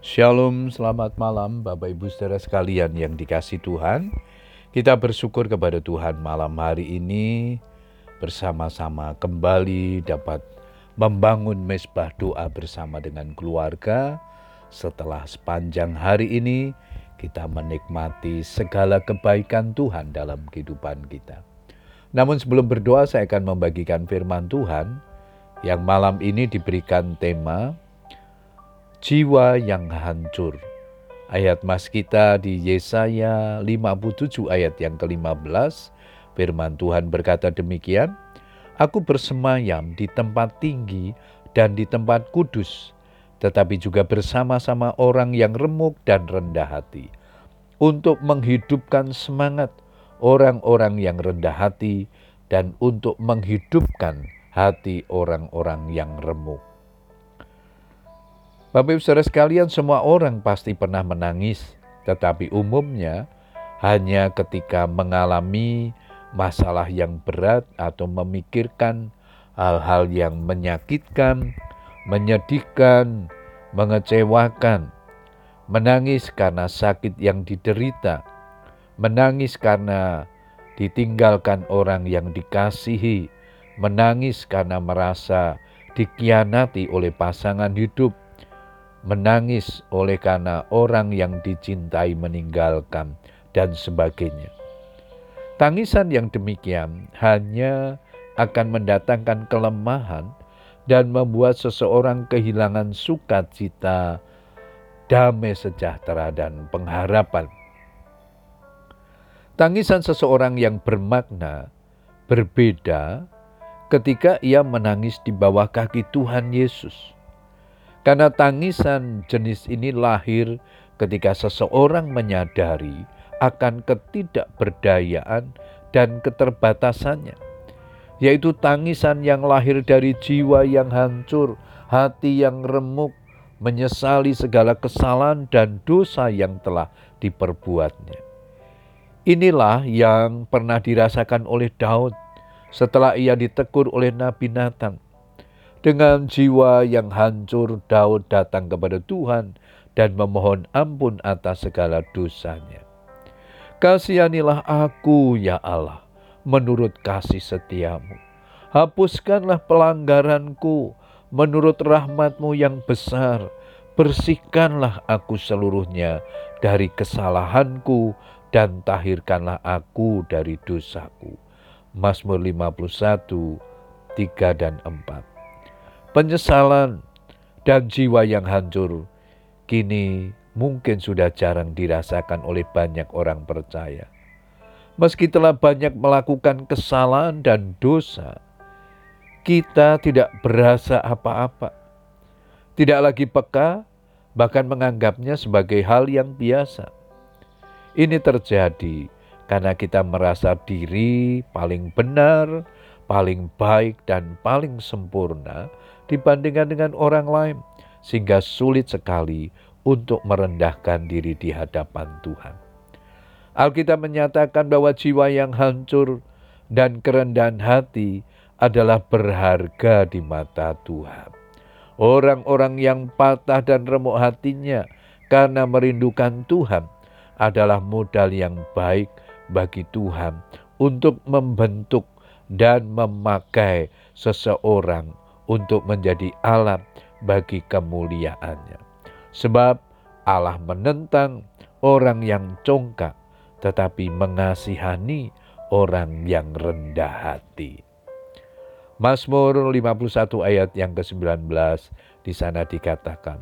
Shalom, selamat malam Bapak Ibu saudara sekalian yang dikasih Tuhan. Kita bersyukur kepada Tuhan malam hari ini bersama-sama kembali dapat membangun mesbah doa bersama dengan keluarga. Setelah sepanjang hari ini kita menikmati segala kebaikan Tuhan dalam kehidupan kita. Namun sebelum berdoa saya akan membagikan firman Tuhan yang malam ini diberikan tema jiwa yang hancur. Ayat mas kita di Yesaya 57 ayat yang ke-15, firman Tuhan berkata demikian, Aku bersemayam di tempat tinggi dan di tempat kudus, tetapi juga bersama-sama orang yang remuk dan rendah hati, untuk menghidupkan semangat orang-orang yang rendah hati dan untuk menghidupkan hati orang-orang yang remuk. Bapak Ibu Saudara sekalian, semua orang pasti pernah menangis, tetapi umumnya hanya ketika mengalami masalah yang berat atau memikirkan hal-hal yang menyakitkan, menyedihkan, mengecewakan, menangis karena sakit yang diderita, menangis karena ditinggalkan orang yang dikasihi, menangis karena merasa dikhianati oleh pasangan hidup, menangis oleh karena orang yang dicintai meninggalkan, dan sebagainya. Tangisan yang demikian hanya akan mendatangkan kelemahan dan membuat seseorang kehilangan sukacita, damai sejahtera, dan pengharapan. Tangisan seseorang yang bermakna berbeda ketika ia menangis di bawah kaki Tuhan Yesus karena tangisan jenis ini lahir ketika seseorang menyadari akan ketidakberdayaan dan keterbatasannya, yaitu tangisan yang lahir dari jiwa yang hancur, hati yang remuk, menyesali segala kesalahan dan dosa yang telah diperbuatnya. Inilah yang pernah dirasakan oleh Daud setelah ia ditegur oleh Nabi Nathan dengan jiwa yang hancur, Daud datang kepada Tuhan dan memohon ampun atas segala dosanya. Kasihanilah aku, ya Allah, menurut kasih setiamu. Hapuskanlah pelanggaranku menurut rahmatmu yang besar. Bersihkanlah aku seluruhnya dari kesalahanku dan tahirkanlah aku dari dosaku. Mazmur 51, 3 dan 4 penyesalan, dan jiwa yang hancur kini mungkin sudah jarang dirasakan oleh banyak orang percaya. Meski telah banyak melakukan kesalahan dan dosa, kita tidak berasa apa-apa. Tidak lagi peka, bahkan menganggapnya sebagai hal yang biasa. Ini terjadi karena kita merasa diri paling benar, paling baik, dan paling sempurna dibandingkan dengan orang lain, sehingga sulit sekali untuk merendahkan diri di hadapan Tuhan. Alkitab menyatakan bahwa jiwa yang hancur dan kerendahan hati adalah berharga di mata Tuhan. Orang-orang yang patah dan remuk hatinya karena merindukan Tuhan adalah modal yang baik bagi Tuhan untuk membentuk dan memakai seseorang untuk menjadi alat bagi kemuliaannya. Sebab Allah menentang orang yang congkak, tetapi mengasihani orang yang rendah hati. Mazmur 51 ayat yang ke-19 di sana dikatakan,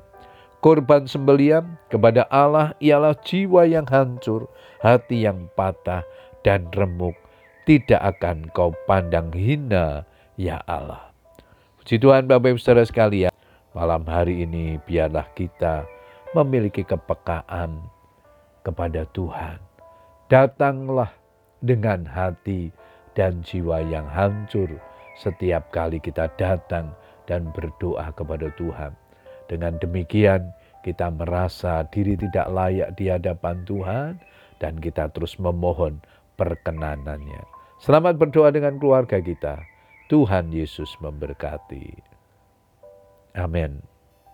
Korban sembelian kepada Allah ialah jiwa yang hancur, hati yang patah dan remuk. Tidak akan kau pandang hina, ya Allah. Puji Tuhan Bapak Ibu Saudara sekalian, malam hari ini biarlah kita memiliki kepekaan kepada Tuhan. Datanglah dengan hati dan jiwa yang hancur setiap kali kita datang dan berdoa kepada Tuhan. Dengan demikian kita merasa diri tidak layak di hadapan Tuhan dan kita terus memohon perkenanannya. Selamat berdoa dengan keluarga kita. Tuhan Yesus memberkati. Amin.